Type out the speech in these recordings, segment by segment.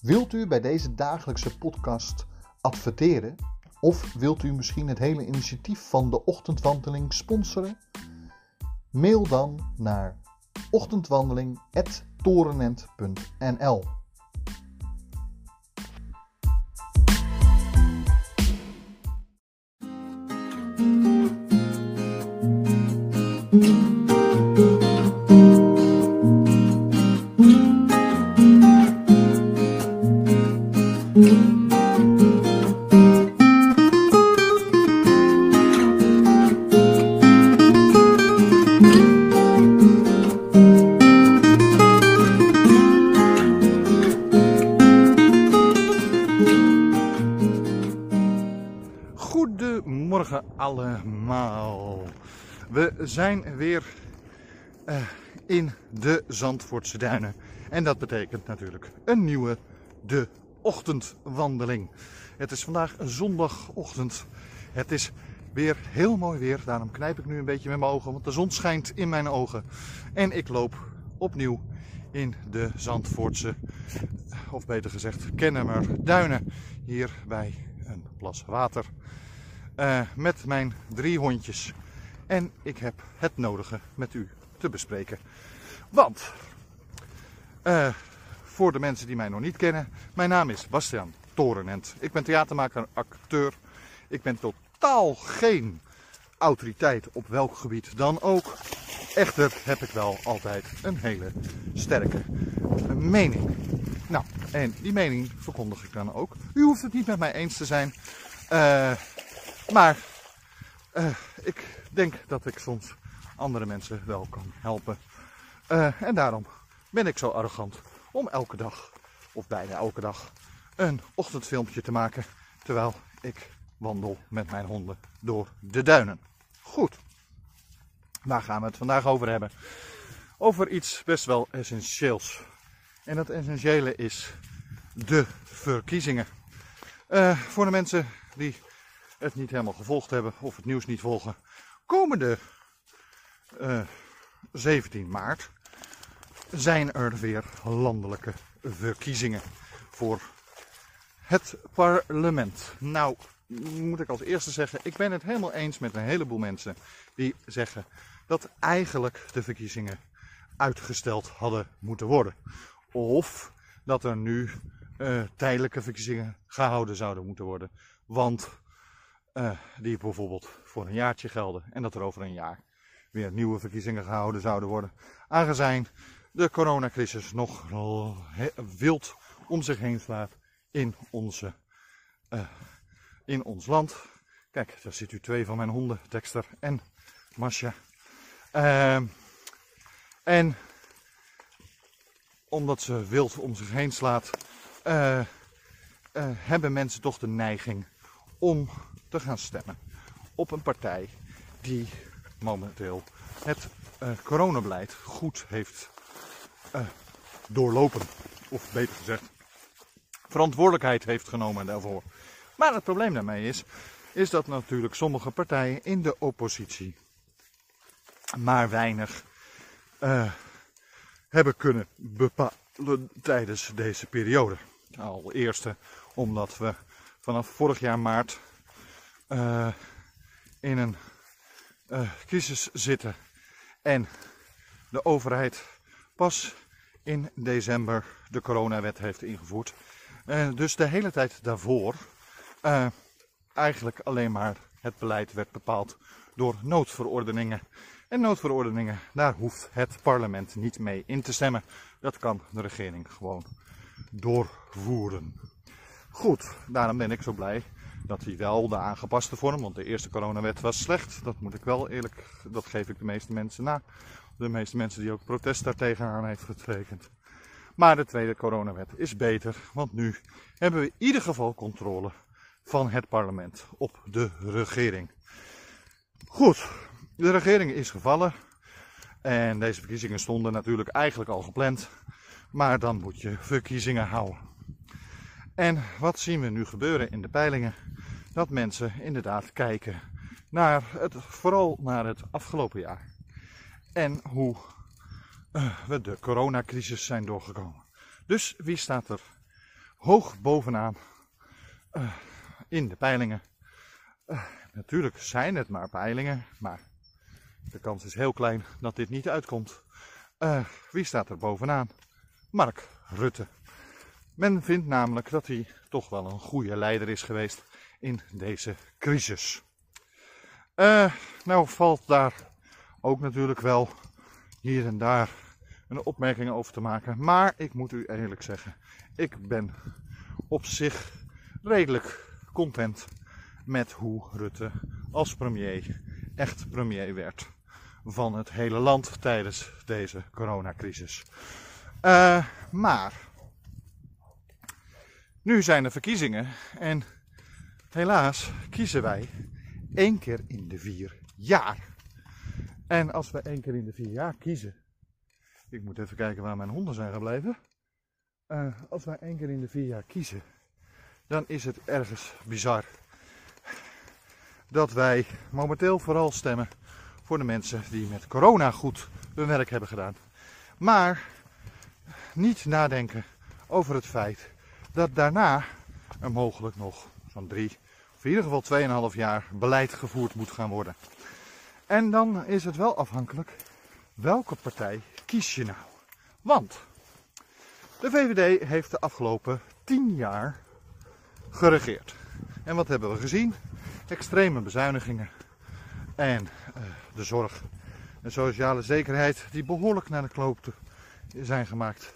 Wilt u bij deze dagelijkse podcast adverteren? Of wilt u misschien het hele initiatief van de ochtendwandeling sponsoren? Mail dan naar ochtendwandeling.torenent.nl zijn weer eh, in de Zandvoortse Duinen. En dat betekent natuurlijk een nieuwe De Ochtendwandeling. Het is vandaag zondagochtend. Het is weer heel mooi weer. Daarom knijp ik nu een beetje met mijn ogen, want de zon schijnt in mijn ogen. En ik loop opnieuw in de Zandvoortse, of beter gezegd Kennemer Duinen. Hier bij een plas water. Uh, met mijn drie hondjes. En ik heb het nodige met u te bespreken. Want, uh, voor de mensen die mij nog niet kennen, mijn naam is Bastiaan Torenent. Ik ben theatermaker, acteur. Ik ben totaal geen autoriteit op welk gebied dan ook. Echter heb ik wel altijd een hele sterke mening. Nou, en die mening verkondig ik dan ook. U hoeft het niet met mij eens te zijn. Uh, maar uh, ik denk dat ik soms andere mensen wel kan helpen. Uh, en daarom ben ik zo arrogant om elke dag, of bijna elke dag, een ochtendfilmpje te maken. Terwijl ik wandel met mijn honden door de duinen. Goed, waar gaan we het vandaag over hebben? Over iets best wel essentieels. En dat essentiële is de verkiezingen. Uh, voor de mensen die het niet helemaal gevolgd hebben of het nieuws niet volgen. Komende uh, 17 maart zijn er weer landelijke verkiezingen voor het parlement. Nou, moet ik als eerste zeggen, ik ben het helemaal eens met een heleboel mensen die zeggen dat eigenlijk de verkiezingen uitgesteld hadden moeten worden. Of dat er nu uh, tijdelijke verkiezingen gehouden zouden moeten worden. Want uh, die bijvoorbeeld voor een jaartje gelden en dat er over een jaar weer nieuwe verkiezingen gehouden zouden worden. Aangezien de coronacrisis nog wild om zich heen slaat in, onze, uh, in ons land. Kijk, daar ziet u twee van mijn honden, Dexter en Masha. Uh, en omdat ze wild om zich heen slaat, uh, hebben mensen toch de neiging om te gaan stemmen op een partij die momenteel het uh, coronabeleid goed heeft uh, doorlopen. Of beter gezegd, verantwoordelijkheid heeft genomen daarvoor. Maar het probleem daarmee is, is dat natuurlijk sommige partijen in de oppositie maar weinig uh, hebben kunnen bepalen tijdens deze periode. Allereerst omdat we vanaf vorig jaar maart uh, in een uh, crisis zitten en de overheid pas in december de coronawet heeft ingevoerd. Uh, dus de hele tijd daarvoor eigenlijk alleen maar het beleid werd bepaald door noodverordeningen. En noodverordeningen, daar hoeft het parlement niet mee in te stemmen. Dat kan de regering gewoon doorvoeren. Goed, daarom ben ik zo blij dat hij wel de aangepaste vorm, want de eerste coronawet was slecht. Dat moet ik wel eerlijk, dat geef ik de meeste mensen na. De meeste mensen die ook protest daartegen aan heeft getekend. Maar de tweede coronawet is beter, want nu hebben we in ieder geval controle van het parlement op de regering. Goed, de regering is gevallen. En deze verkiezingen stonden natuurlijk eigenlijk al gepland. Maar dan moet je verkiezingen houden. En wat zien we nu gebeuren in de peilingen? dat mensen inderdaad kijken naar het, vooral naar het afgelopen jaar. En hoe uh, we de coronacrisis zijn doorgekomen. Dus wie staat er hoog bovenaan uh, in de peilingen. Uh, natuurlijk zijn het maar peilingen, maar de kans is heel klein dat dit niet uitkomt. Wie staat er bovenaan? Mark Rutte. Men vindt namelijk dat hij toch wel een goede leider is geweest in deze crisis. Uh, nou valt daar ook natuurlijk wel hier en daar een opmerking over te maken. Maar ik moet u eerlijk zeggen, ik ben op zich redelijk content met hoe Rutte als premier echt premier werd van het hele land tijdens deze coronacrisis. Uh, maar nu zijn er verkiezingen en helaas kiezen wij één keer in de vier jaar. En als we één keer in de vier jaar kiezen, ik moet even kijken waar mijn honden zijn gebleven. Uh, als wij één keer in de vier jaar kiezen, dan is het ergens bizar dat wij momenteel vooral stemmen voor de mensen die met corona goed hun werk hebben gedaan. Maar niet nadenken over het feit dat daarna er mogelijk nog zo'n drie, of in ieder geval 2,5 jaar beleid gevoerd moet gaan worden. En dan is het wel afhankelijk welke partij kies je nou. Want de VVD heeft de afgelopen 10 jaar geregeerd. En wat hebben we gezien? Extreme bezuinigingen en uh, de zorg en sociale zekerheid die behoorlijk naar de kloop zijn gemaakt.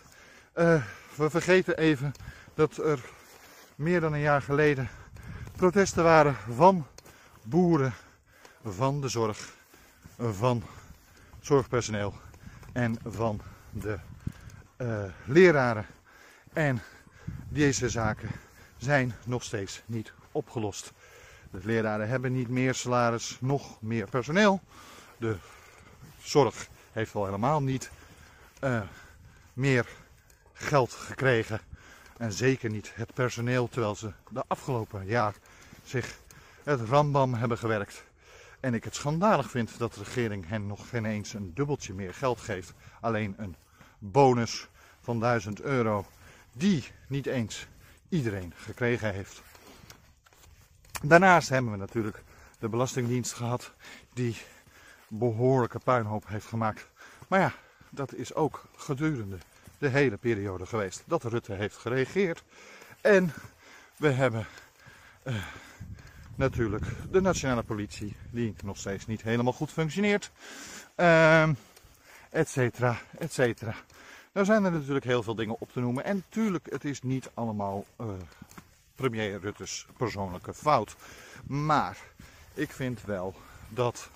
Uh, we vergeten even dat er meer dan een jaar geleden protesten waren van boeren, van de zorg, van zorgpersoneel en van de uh, leraren. En deze zaken zijn nog steeds niet opgelost. De leraren hebben niet meer salaris, nog meer personeel. De zorg heeft wel helemaal niet uh, meer geld gekregen. En zeker niet het personeel, terwijl ze de afgelopen jaar zich het rambam hebben gewerkt. En ik het schandalig vind dat de regering hen nog geen eens een dubbeltje meer geld geeft. Alleen een bonus van 1000 euro, die niet eens iedereen gekregen heeft. Daarnaast hebben we natuurlijk de Belastingdienst gehad, die behoorlijke puinhoop heeft gemaakt. Maar ja, dat is ook gedurende de hele periode geweest dat Rutte heeft gereageerd. En we hebben uh, natuurlijk de nationale politie, die nog steeds niet helemaal goed functioneert. Uh, et cetera, et cetera. Nou zijn er natuurlijk heel veel dingen op te noemen. En natuurlijk, het is niet allemaal uh, premier Rutte's persoonlijke fout. Maar ik vind wel dat,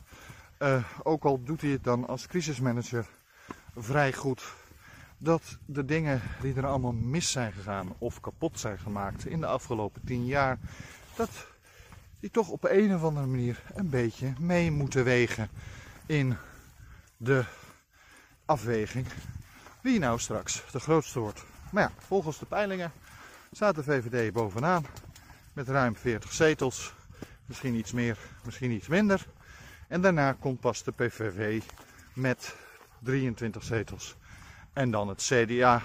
uh, ook al doet hij het dan als crisismanager vrij goed, dat de dingen die er allemaal mis zijn gegaan of kapot zijn gemaakt in de afgelopen tien jaar, dat die toch op een of andere manier een beetje mee moeten wegen in de afweging wie nou straks de grootste wordt. Maar ja, volgens de peilingen staat de VVD bovenaan met ruim 40 zetels. Misschien iets meer, misschien iets minder. En daarna komt pas de PVV met 23 zetels. En dan het CDA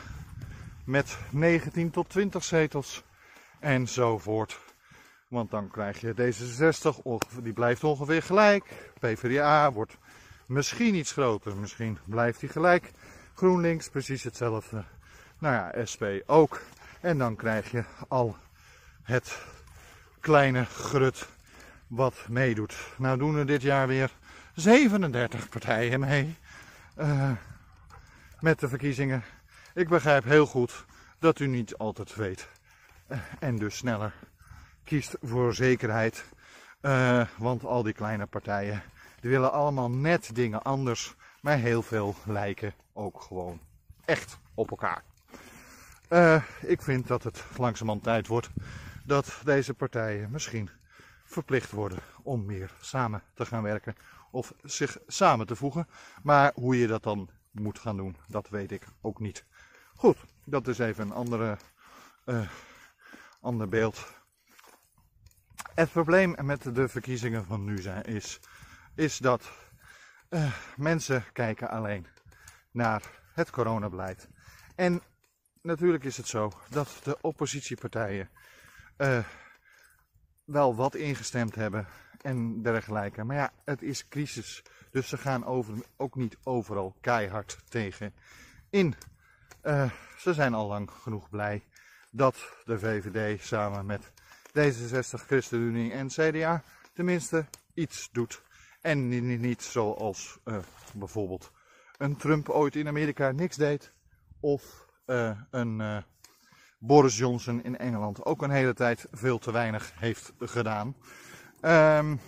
met 19 tot 20 zetels. Enzovoort. Want dan krijg je D66, die blijft ongeveer gelijk. PvdA wordt misschien iets groter, misschien blijft hij gelijk. GroenLinks precies hetzelfde. Nou ja, SP ook. En dan krijg je al het kleine grut wat meedoet. Nou doen er dit jaar weer 37 partijen mee uh, met de verkiezingen. Ik begrijp heel goed dat u niet altijd weet uh, en dus sneller kiest voor zekerheid. Uh, want al die kleine partijen die willen allemaal net dingen anders, maar heel veel lijken ook gewoon echt op elkaar. Uh, ik vind dat het langzamerhand tijd wordt dat deze partijen misschien verplicht worden om meer samen te gaan werken of zich samen te voegen. Maar hoe je dat dan moet gaan doen, dat weet ik ook niet. Goed, dat is even een andere, uh, ander beeld. Het probleem met de verkiezingen van nu zijn, is, is dat uh, mensen kijken alleen naar het coronabeleid. En natuurlijk is het zo dat de oppositiepartijen uh, wel wat ingestemd hebben en dergelijke. Maar ja, het is crisis. Dus ze gaan over, ook niet overal keihard tegen in. Uh, ze zijn al lang genoeg blij dat de VVD samen met D66, ChristenUnie en CDA tenminste iets doet. En niet, niet zoals uh, bijvoorbeeld een Trump ooit in Amerika niks deed. Of uh, een Boris Johnson in Engeland ook een hele tijd veel te weinig heeft gedaan. Um,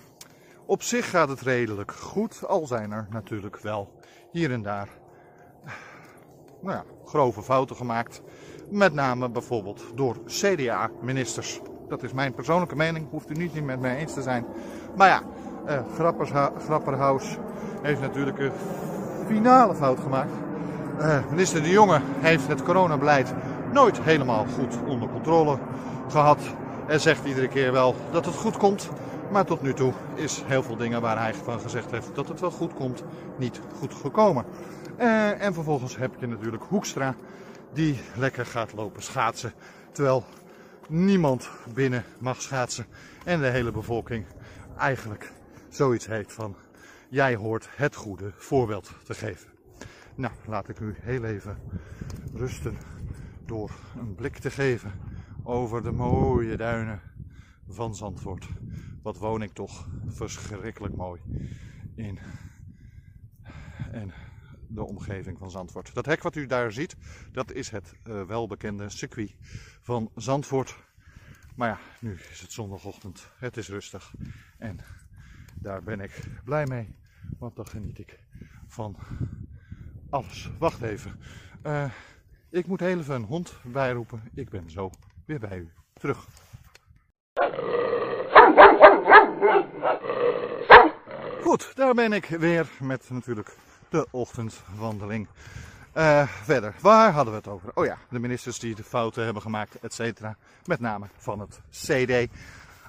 op zich gaat het redelijk goed, al zijn er natuurlijk wel hier en daar nou ja, grove fouten gemaakt. Met name bijvoorbeeld door CDA-ministers. Dat is mijn persoonlijke mening, hoeft u niet met mij eens te zijn. Maar ja, uh, Grapperhaus heeft natuurlijk een finale fout gemaakt. Uh, minister De Jonge heeft het coronabeleid nooit helemaal goed onder controle gehad. En zegt iedere keer wel dat het goed komt. Maar tot nu toe is heel veel dingen waar hij van gezegd heeft dat het wel goed komt, niet goed gekomen. Uh, en vervolgens heb je natuurlijk Hoekstra, die lekker gaat lopen schaatsen. Terwijl niemand binnen mag schaatsen. En de hele bevolking eigenlijk zoiets heeft van: jij hoort het goede voorbeeld te geven. Nou, laat ik u heel even rusten door een blik te geven over de mooie duinen van Zandvoort. Wat woon ik toch verschrikkelijk mooi in en de omgeving van Zandvoort. Dat hek wat u daar ziet, dat is het uh, welbekende circuit van Zandvoort. Maar ja, nu is het zondagochtend, het is rustig en daar ben ik blij mee, want dan geniet ik van alles. Wacht even, uh, ik moet even een hond bijroepen. Ik ben zo weer bij u terug. Goed, daar ben ik weer met natuurlijk de ochtendwandeling. Uh, verder, waar hadden we het over? Oh ja, de ministers die de fouten hebben gemaakt, et cetera. Met name van het CD.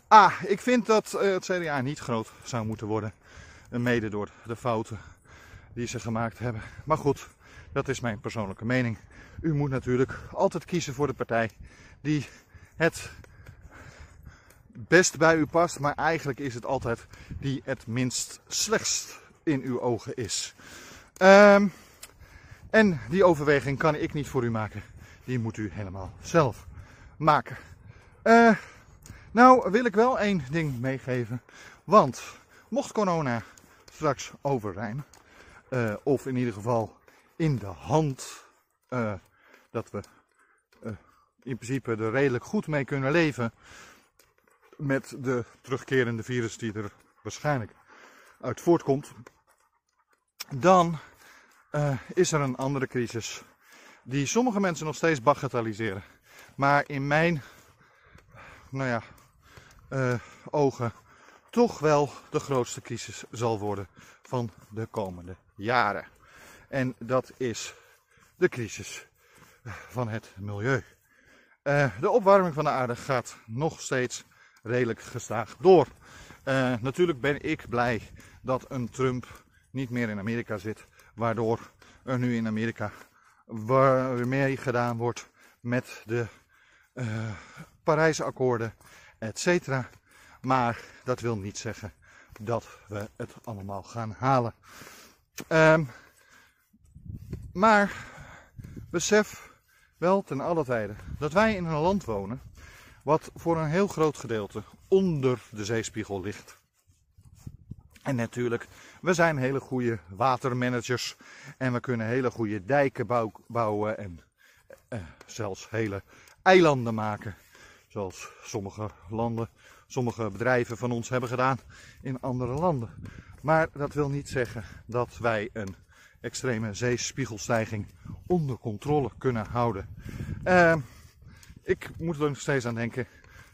Ah, ik vind dat uh, het CDA niet groot zou moeten worden. Mede door de fouten die ze gemaakt hebben. Maar goed, dat is mijn persoonlijke mening. U moet natuurlijk altijd kiezen voor de partij die het best bij u past, maar eigenlijk is het altijd die het minst slechtst in uw ogen is. Um, en die overweging kan ik niet voor u maken. Die moet u helemaal zelf maken. Uh, nou wil ik wel één ding meegeven. Want mocht corona straks over zijn, uh, of in ieder geval in de hand uh, dat we in principe er redelijk goed mee kunnen leven, met de terugkerende virus die er waarschijnlijk uit voortkomt, dan uh, is er een andere crisis die sommige mensen nog steeds bagatelliseren. Maar in mijn nou ja, uh, ogen toch wel de grootste crisis zal worden van de komende jaren. En dat is de crisis van het milieu. De opwarming van de aarde gaat nog steeds redelijk gestaag door. Uh, natuurlijk ben ik blij dat een Trump niet meer in Amerika zit, waardoor er nu in Amerika meer gedaan wordt met de uh, Parijse akkoorden, etc. Maar dat wil niet zeggen dat we het allemaal gaan halen. Um, maar besef wel ten alle tijden dat wij in een land wonen wat voor een heel groot gedeelte onder de zeespiegel ligt. En natuurlijk, we zijn hele goede watermanagers en we kunnen hele goede dijken bouwen en eh, zelfs hele eilanden maken. Zoals sommige landen, sommige bedrijven van ons hebben gedaan in andere landen. Maar dat wil niet zeggen dat wij een extreme zeespiegelstijging onder controle kunnen houden. Uh, ik moet er nog steeds aan denken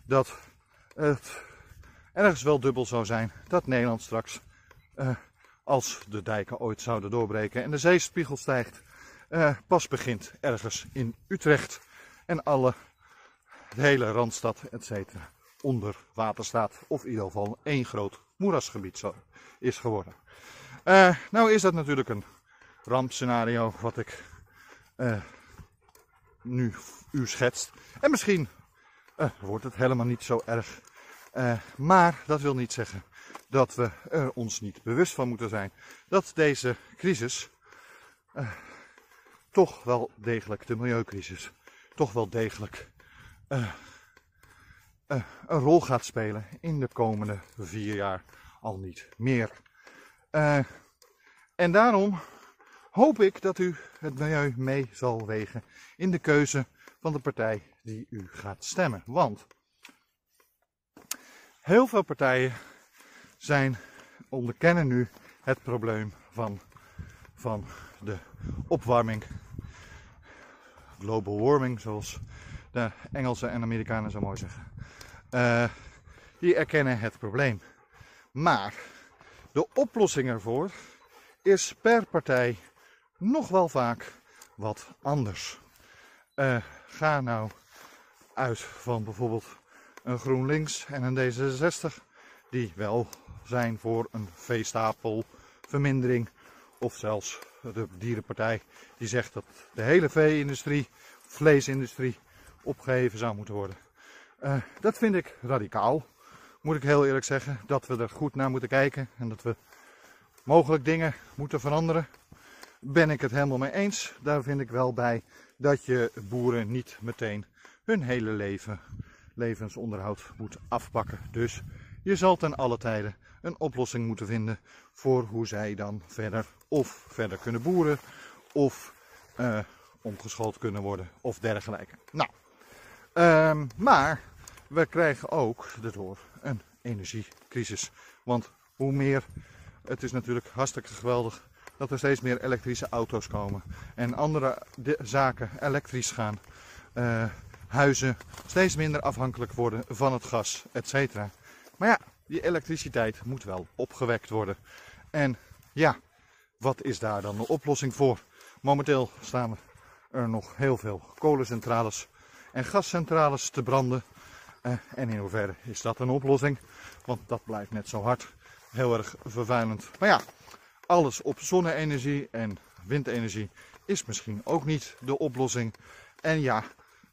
dat het ergens wel dubbel zou zijn dat Nederland straks, uh, als de dijken ooit zouden doorbreken en de zeespiegel stijgt, uh, pas begint ergens in Utrecht en alle, de hele Randstad, etc. onder water staat. Of in ieder geval één groot moerasgebied is geworden. Uh, nou is dat natuurlijk een rampscenario wat ik nu u schetst. En misschien uh, wordt het helemaal niet zo erg. Uh, maar dat wil niet zeggen dat we er ons niet bewust van moeten zijn dat deze crisis uh, toch wel degelijk, de milieucrisis, toch wel degelijk een rol gaat spelen in de komende vier jaar al niet meer. en daarom hoop ik dat u het milieu mee zal wegen in de keuze van de partij die u gaat stemmen. Want heel veel partijen zijn, onderkennen nu het probleem van, van de opwarming. Global warming, zoals de Engelsen en Amerikanen zo mooi zeggen. Uh, die erkennen het probleem. Maar de oplossing ervoor is per partij nog wel vaak wat anders. Uh, ga nou uit van bijvoorbeeld een GroenLinks en een D66, die wel zijn voor een veestapelvermindering. Of zelfs de dierenpartij die zegt dat de hele vee-industrie, vleesindustrie, opgeheven zou moeten worden. Uh, dat vind ik radicaal, moet ik heel eerlijk zeggen. Dat we er goed naar moeten kijken en dat we mogelijk dingen moeten veranderen ben ik het helemaal mee eens. Daar vind ik wel bij dat je boeren niet meteen hun hele leven levensonderhoud moet afpakken. Dus je zal ten alle tijden een oplossing moeten vinden voor hoe zij dan verder of verder kunnen boeren of uh, omgeschoold kunnen worden of dergelijke. Nou, um, maar we krijgen ook daardoor een energiecrisis. Want hoe meer, het is natuurlijk hartstikke geweldig dat er steeds meer elektrische auto's komen. En andere zaken elektrisch gaan. Uh, huizen steeds minder afhankelijk worden van het gas, etc. Maar ja, die elektriciteit moet wel opgewekt worden. En ja, wat is daar dan de oplossing voor? Momenteel staan er nog heel veel kolencentrales en gascentrales te branden. Uh, en in hoeverre is dat een oplossing? Want dat blijft net zo hard heel erg vervuilend. Maar ja, alles op zonne-energie en windenergie is misschien ook niet de oplossing. En ja,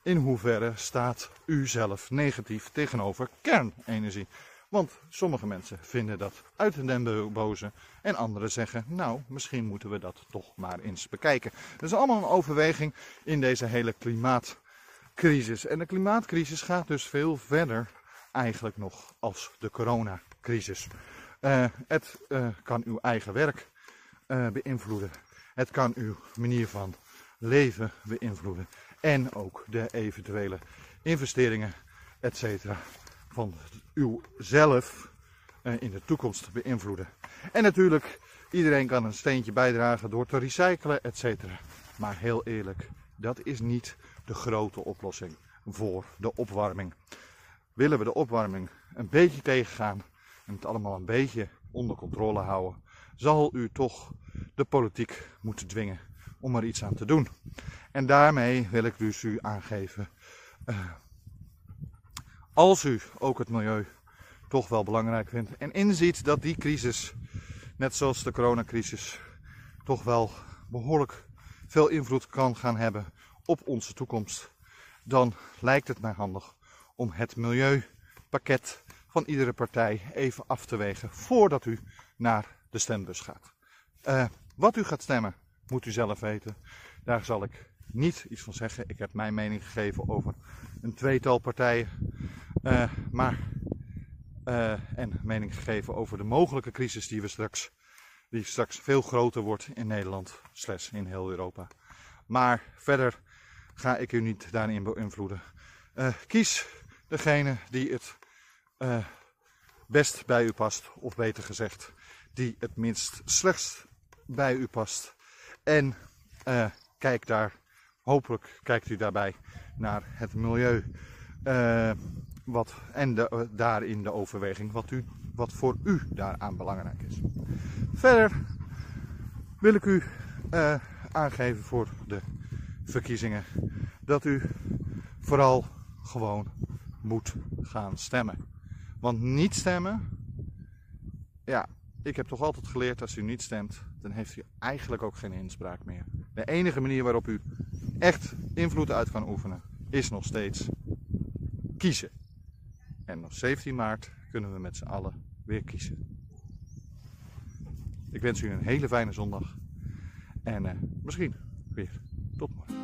in hoeverre staat u zelf negatief tegenover kernenergie? Want sommige mensen vinden dat uit den boze en anderen zeggen, nou, misschien moeten we dat toch maar eens bekijken. Dat is allemaal een overweging in deze hele klimaatcrisis. En de klimaatcrisis gaat dus veel verder eigenlijk nog als de coronacrisis. Uh, het uh, kan uw eigen werk uh, beïnvloeden. Het kan uw manier van leven beïnvloeden. En ook de eventuele investeringen, etc. van uw zelf in de toekomst beïnvloeden. En natuurlijk, iedereen kan een steentje bijdragen door te recyclen, etc. Maar heel eerlijk, dat is niet de grote oplossing voor de opwarming. Willen we de opwarming een beetje tegengaan het allemaal een beetje onder controle houden, zal u toch de politiek moeten dwingen om er iets aan te doen. En daarmee wil ik dus u aangeven, uh, als u ook het milieu toch wel belangrijk vindt en inziet dat die crisis, net zoals de coronacrisis, toch wel behoorlijk veel invloed kan gaan hebben op onze toekomst, dan lijkt het mij handig om het milieupakket van iedere partij even af te wegen voordat u naar de stembus gaat. Uh, wat u gaat stemmen, moet u zelf weten. Daar zal ik niet iets van zeggen. Ik heb mijn mening gegeven over een tweetal partijen. Uh, maar, uh, en mening gegeven over de mogelijke crisis die we straks, die straks veel groter wordt in Nederland, slechts in heel Europa. Maar verder ga ik u niet daarin beïnvloeden. Kies degene die het best bij u past, of beter gezegd, die het minst slechts bij u past. En uh, kijk daar, hopelijk kijkt u daarbij naar het milieu. Uh, wat, en de, daarin de overweging wat, u, wat voor u daaraan belangrijk is. Verder wil ik u aangeven voor de verkiezingen dat u vooral gewoon moet gaan stemmen. Want niet stemmen, ja, ik heb toch altijd geleerd als u niet stemt, dan heeft u eigenlijk ook geen inspraak meer. De enige manier waarop u echt invloed uit kan oefenen is nog steeds kiezen. En op 17 maart kunnen we met z'n allen weer kiezen. Ik wens u een hele fijne zondag en uh, misschien weer tot morgen.